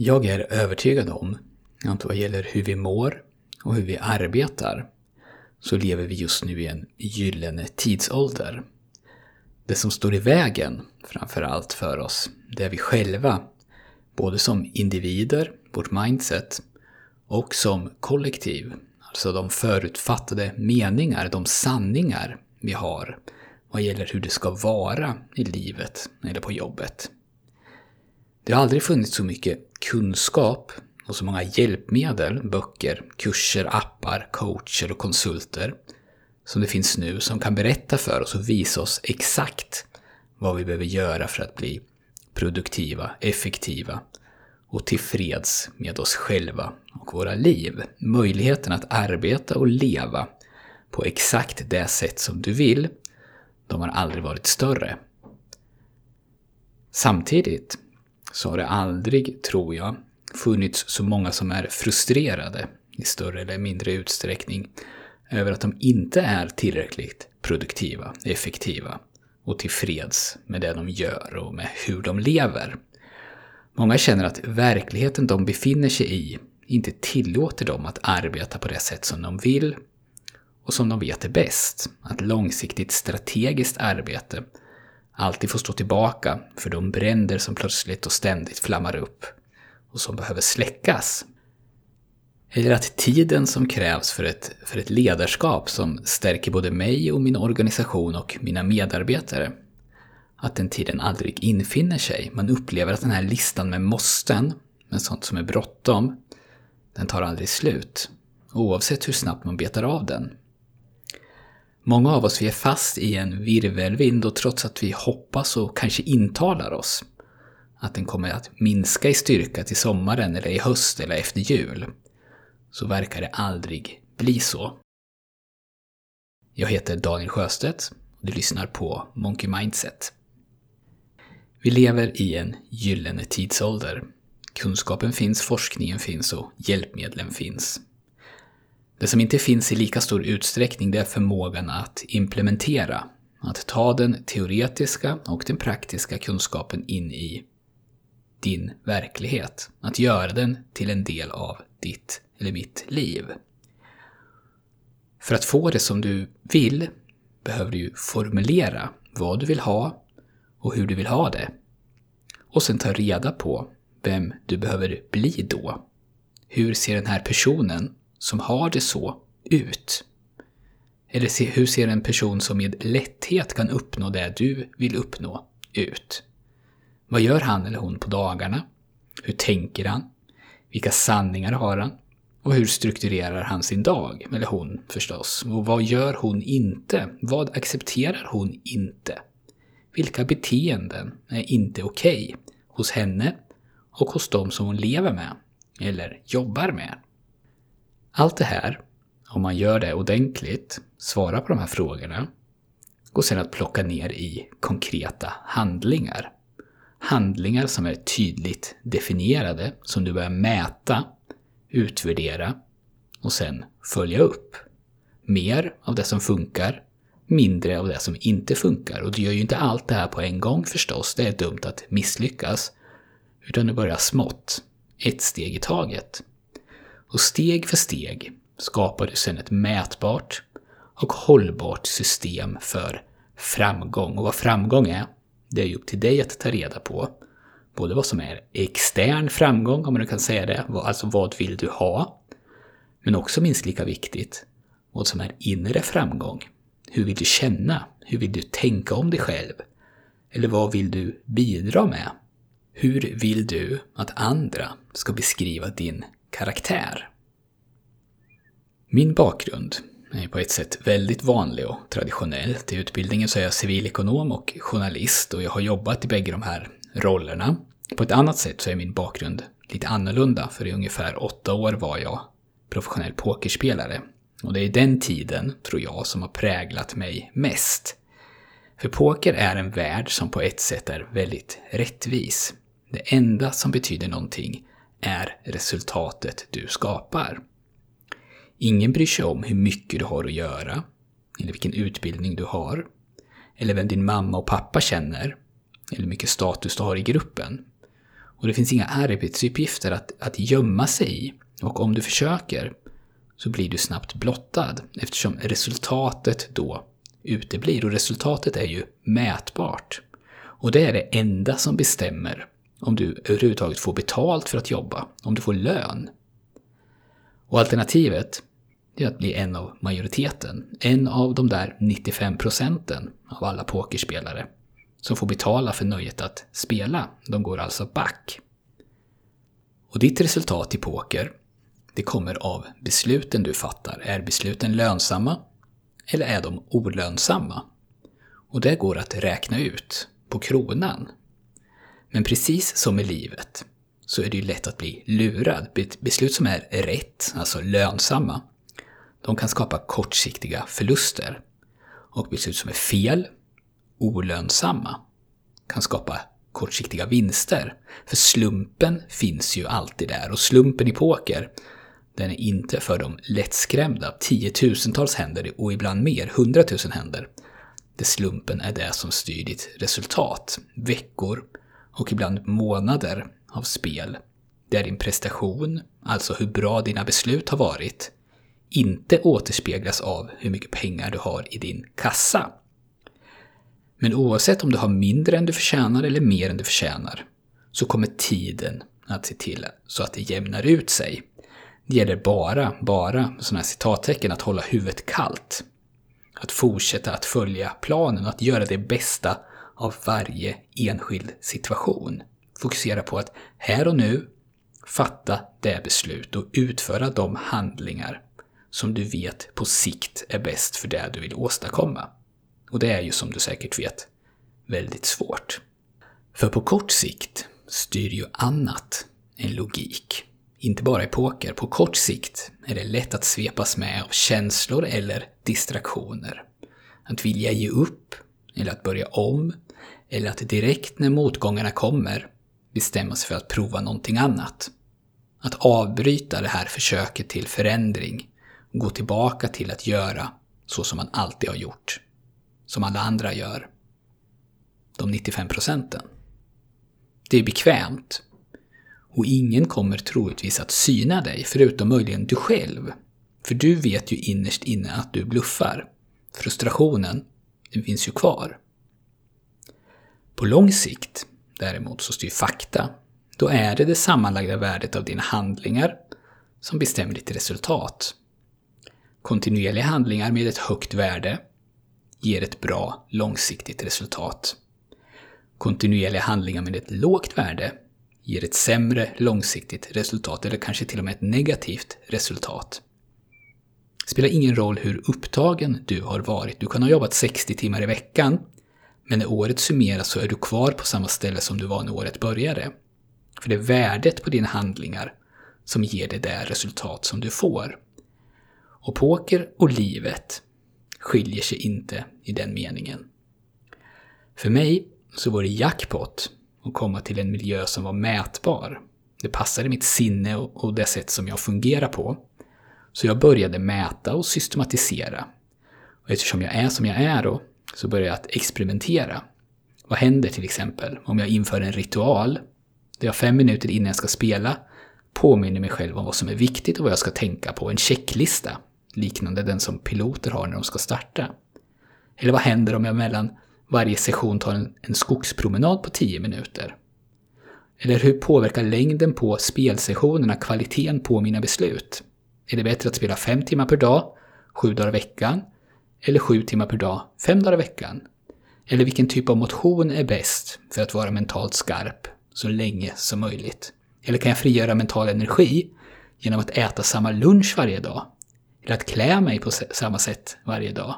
Jag är övertygad om att vad gäller hur vi mår och hur vi arbetar så lever vi just nu i en gyllene tidsålder. Det som står i vägen, framför allt för oss, det är vi själva. Både som individer, vårt mindset, och som kollektiv. Alltså de förutfattade meningar, de sanningar vi har vad gäller hur det ska vara i livet eller på jobbet. Det har aldrig funnits så mycket kunskap och så många hjälpmedel, böcker, kurser, appar, coacher och konsulter som det finns nu som kan berätta för oss och visa oss exakt vad vi behöver göra för att bli produktiva, effektiva och tillfreds med oss själva och våra liv. Möjligheten att arbeta och leva på exakt det sätt som du vill, de har aldrig varit större. Samtidigt så har det aldrig, tror jag, funnits så många som är frustrerade i större eller mindre utsträckning över att de inte är tillräckligt produktiva, effektiva och tillfreds med det de gör och med hur de lever. Många känner att verkligheten de befinner sig i inte tillåter dem att arbeta på det sätt som de vill och som de vet är bäst. Att långsiktigt strategiskt arbete alltid får stå tillbaka för de bränder som plötsligt och ständigt flammar upp och som behöver släckas. Eller att tiden som krävs för ett, för ett ledarskap som stärker både mig och min organisation och mina medarbetare, att den tiden aldrig infinner sig. Man upplever att den här listan med måsten, med sånt som är bråttom, den tar aldrig slut. Oavsett hur snabbt man betar av den. Många av oss vi är fast i en virvelvind och trots att vi hoppas och kanske intalar oss att den kommer att minska i styrka till sommaren eller i höst eller efter jul, så verkar det aldrig bli så. Jag heter Daniel Sjöstedt och du lyssnar på Monkey Mindset. Vi lever i en gyllene tidsålder. Kunskapen finns, forskningen finns och hjälpmedlen finns. Det som inte finns i lika stor utsträckning det är förmågan att implementera. Att ta den teoretiska och den praktiska kunskapen in i din verklighet. Att göra den till en del av ditt eller mitt liv. För att få det som du vill behöver du formulera vad du vill ha och hur du vill ha det. Och sen ta reda på vem du behöver bli då. Hur ser den här personen som har det så ut? Eller hur ser en person som med lätthet kan uppnå det du vill uppnå ut? Vad gör han eller hon på dagarna? Hur tänker han? Vilka sanningar har han? Och hur strukturerar han sin dag? Eller hon förstås. Och vad gör hon inte? Vad accepterar hon inte? Vilka beteenden är inte okej okay hos henne och hos de som hon lever med eller jobbar med? Allt det här, om man gör det ordentligt, svarar på de här frågorna, går sedan att plocka ner i konkreta handlingar. Handlingar som är tydligt definierade, som du börjar mäta, utvärdera och sen följa upp. Mer av det som funkar, mindre av det som inte funkar. Och du gör ju inte allt det här på en gång förstås, det är dumt att misslyckas. Utan du börjar smått, ett steg i taget. Och steg för steg skapar du sedan ett mätbart och hållbart system för framgång. Och vad framgång är, det är ju upp till dig att ta reda på. Både vad som är extern framgång, om man nu kan säga det, alltså vad vill du ha? Men också minst lika viktigt, vad som är inre framgång. Hur vill du känna? Hur vill du tänka om dig själv? Eller vad vill du bidra med? Hur vill du att andra ska beskriva din karaktär? Min bakgrund är på ett sätt väldigt vanlig och traditionell. Till utbildningen så är jag civilekonom och journalist och jag har jobbat i bägge de här rollerna. På ett annat sätt så är min bakgrund lite annorlunda, för i ungefär åtta år var jag professionell pokerspelare. Och det är den tiden, tror jag, som har präglat mig mest. För poker är en värld som på ett sätt är väldigt rättvis. Det enda som betyder någonting är resultatet du skapar. Ingen bryr sig om hur mycket du har att göra, eller vilken utbildning du har, eller vem din mamma och pappa känner, eller hur mycket status du har i gruppen. Och det finns inga arbetsuppgifter att, att gömma sig i. Och om du försöker så blir du snabbt blottad eftersom resultatet då uteblir. Och resultatet är ju mätbart. Och det är det enda som bestämmer om du överhuvudtaget får betalt för att jobba, om du får lön. Och alternativet är att bli en av majoriteten, en av de där 95 procenten av alla pokerspelare som får betala för nöjet att spela. De går alltså back. Och ditt resultat i poker, det kommer av besluten du fattar. Är besluten lönsamma? Eller är de olönsamma? Och det går att räkna ut på kronan. Men precis som i livet så är det ju lätt att bli lurad. Beslut som är rätt, alltså lönsamma, de kan skapa kortsiktiga förluster. Och beslut som är fel, olönsamma, kan skapa kortsiktiga vinster. För slumpen finns ju alltid där och slumpen i poker, den är inte för de lättskrämda. Tiotusentals händer och ibland mer, hundratusen händer. Det slumpen är det som styr ditt resultat. Veckor och ibland månader av spel. Där din prestation, alltså hur bra dina beslut har varit, inte återspeglas av hur mycket pengar du har i din kassa. Men oavsett om du har mindre än du förtjänar eller mer än du förtjänar, så kommer tiden att se till så att det jämnar ut sig. Det gäller bara, bara, sådana här citattecken, att hålla huvudet kallt. Att fortsätta att följa planen och att göra det bästa av varje enskild situation. Fokusera på att här och nu fatta det beslut och utföra de handlingar som du vet på sikt är bäst för det du vill åstadkomma. Och det är ju som du säkert vet väldigt svårt. För på kort sikt styr ju annat än logik. Inte bara i poker, på kort sikt är det lätt att svepas med av känslor eller distraktioner. Att vilja ge upp, eller att börja om, eller att direkt när motgångarna kommer bestämma sig för att prova någonting annat. Att avbryta det här försöket till förändring och gå tillbaka till att göra så som man alltid har gjort. Som alla andra gör. De 95 procenten. Det är bekvämt. Och ingen kommer troligtvis att syna dig, förutom möjligen du själv. För du vet ju innerst inne att du bluffar. Frustrationen, den finns ju kvar. På lång sikt, däremot, så styr fakta. Då är det det sammanlagda värdet av dina handlingar som bestämmer ditt resultat. Kontinuerliga handlingar med ett högt värde ger ett bra långsiktigt resultat. Kontinuerliga handlingar med ett lågt värde ger ett sämre långsiktigt resultat, eller kanske till och med ett negativt resultat. Det spelar ingen roll hur upptagen du har varit. Du kan ha jobbat 60 timmar i veckan, men när året summeras så är du kvar på samma ställe som du var när året började. För det är värdet på dina handlingar som ger dig det resultat som du får. Och poker och livet skiljer sig inte i den meningen. För mig så var det jackpot att komma till en miljö som var mätbar. Det passade mitt sinne och det sätt som jag fungerar på. Så jag började mäta och systematisera. Och eftersom jag är som jag är då, så började jag att experimentera. Vad händer till exempel om jag inför en ritual där jag fem minuter innan jag ska spela påminner mig själv om vad som är viktigt och vad jag ska tänka på, en checklista liknande den som piloter har när de ska starta. Eller vad händer om jag mellan varje session tar en, en skogspromenad på 10 minuter? Eller hur påverkar längden på spelsessionerna kvaliteten på mina beslut? Är det bättre att spela 5 timmar per dag, 7 dagar i veckan? Eller 7 timmar per dag, 5 dagar i veckan? Eller vilken typ av motion är bäst för att vara mentalt skarp så länge som möjligt? Eller kan jag frigöra mental energi genom att äta samma lunch varje dag? Eller att klä mig på samma sätt varje dag?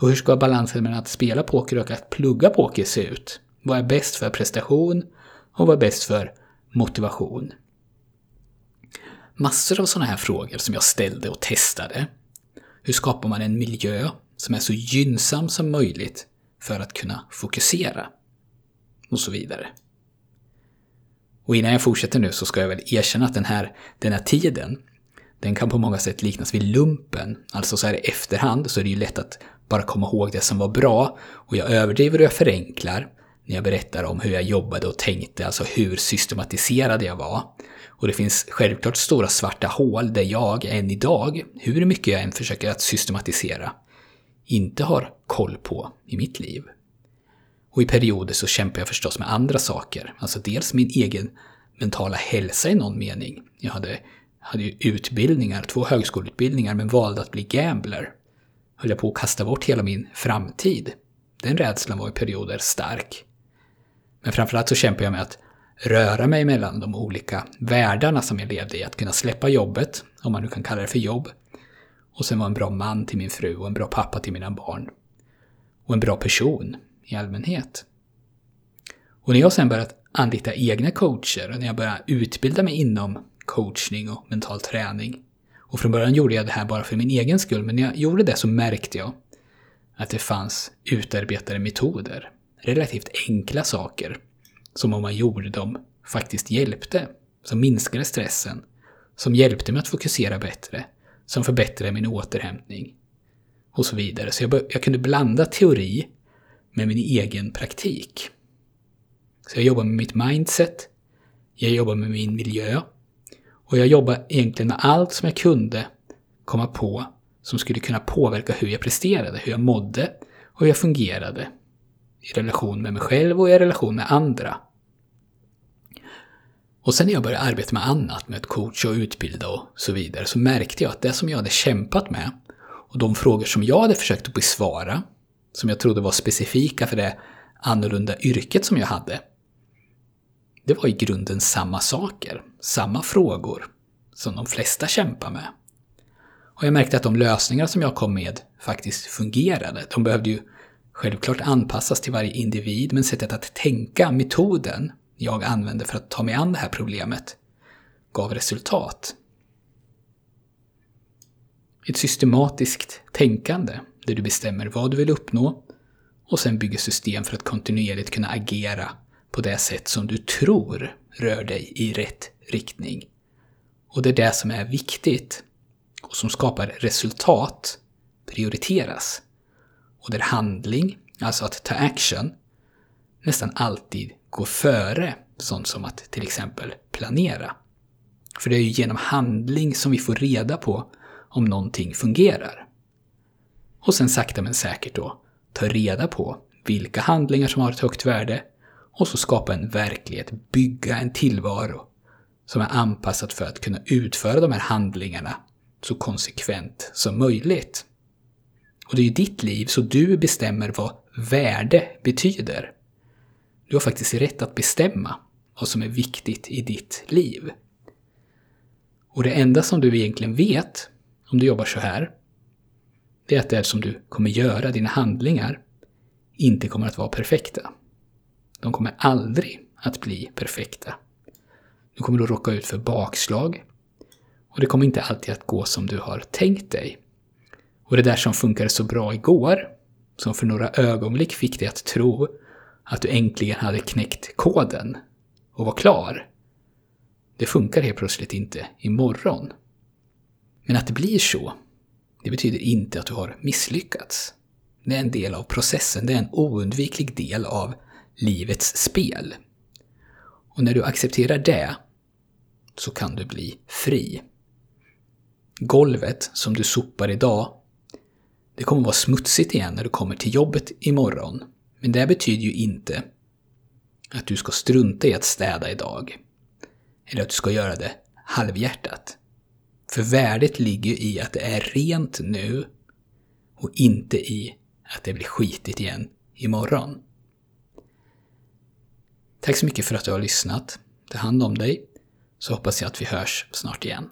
Och hur ska balansen mellan att spela poker och att plugga poker se ut? Vad är bäst för prestation och vad är bäst för motivation? Massor av sådana här frågor som jag ställde och testade. Hur skapar man en miljö som är så gynnsam som möjligt för att kunna fokusera? Och så vidare. Och innan jag fortsätter nu så ska jag väl erkänna att den här, den här tiden, den kan på många sätt liknas vid lumpen. Alltså så här i efterhand så är det ju lätt att bara komma ihåg det som var bra och jag överdriver och jag förenklar när jag berättar om hur jag jobbade och tänkte, alltså hur systematiserad jag var. Och det finns självklart stora svarta hål där jag än idag, hur mycket jag än försöker att systematisera, inte har koll på i mitt liv. Och i perioder så kämpar jag förstås med andra saker. Alltså dels min egen mentala hälsa i någon mening. Jag hade, hade ju utbildningar, två högskoleutbildningar, men valde att bli gambler. Höll jag på att kasta bort hela min framtid. Den rädslan var i perioder stark. Men framförallt så kämpar jag med att röra mig mellan de olika världarna som jag levde i. Att kunna släppa jobbet, om man nu kan kalla det för jobb. Och sen vara en bra man till min fru och en bra pappa till mina barn. Och en bra person i allmänhet. Och när jag sen börjat anlita egna coacher och när jag började utbilda mig inom coachning och mental träning. Och från början gjorde jag det här bara för min egen skull, men när jag gjorde det så märkte jag att det fanns utarbetade metoder. Relativt enkla saker. Som om man gjorde dem faktiskt hjälpte. Som minskade stressen. Som hjälpte mig att fokusera bättre. Som förbättrade min återhämtning. Och så vidare. Så jag, jag kunde blanda teori med min egen praktik. Så jag jobbar med mitt mindset, jag jobbar med min miljö och jag jobbar egentligen med allt som jag kunde komma på som skulle kunna påverka hur jag presterade, hur jag mådde och hur jag fungerade i relation med mig själv och i relation med andra. Och sen när jag började arbeta med annat, med att coacha och utbilda och så vidare, så märkte jag att det som jag hade kämpat med och de frågor som jag hade försökt att besvara, som jag trodde var specifika för det annorlunda yrket som jag hade, det var i grunden samma saker, samma frågor som de flesta kämpar med. Och jag märkte att de lösningar som jag kom med faktiskt fungerade. De behövde ju självklart anpassas till varje individ, men sättet att tänka, metoden jag använde för att ta mig an det här problemet, gav resultat. Ett systematiskt tänkande där du bestämmer vad du vill uppnå och sen bygger system för att kontinuerligt kunna agera på det sätt som du tror rör dig i rätt riktning. Och det är det som är viktigt och som skapar resultat prioriteras. Och där handling, alltså att ta action, nästan alltid går före sånt som att till exempel planera. För det är ju genom handling som vi får reda på om någonting fungerar. Och sen sakta men säkert då ta reda på vilka handlingar som har ett högt värde och så skapa en verklighet, bygga en tillvaro som är anpassad för att kunna utföra de här handlingarna så konsekvent som möjligt. Och det är ju ditt liv, så du bestämmer vad värde betyder. Du har faktiskt rätt att bestämma vad som är viktigt i ditt liv. Och det enda som du egentligen vet, om du jobbar så här, det är att det som du kommer göra, dina handlingar, inte kommer att vara perfekta. De kommer aldrig att bli perfekta. Du kommer att råka ut för bakslag. Och det kommer inte alltid att gå som du har tänkt dig. Och det där som funkade så bra igår, som för några ögonblick fick dig att tro att du äntligen hade knäckt koden och var klar. Det funkar helt plötsligt inte imorgon. Men att det blir så, det betyder inte att du har misslyckats. Det är en del av processen, det är en oundviklig del av livets spel. Och när du accepterar det så kan du bli fri. Golvet som du sopar idag, det kommer vara smutsigt igen när du kommer till jobbet imorgon. Men det betyder ju inte att du ska strunta i att städa idag. Eller att du ska göra det halvhjärtat. För värdet ligger i att det är rent nu och inte i att det blir skitigt igen imorgon. Tack så mycket för att du har lyssnat. Ta hand om dig, så hoppas jag att vi hörs snart igen.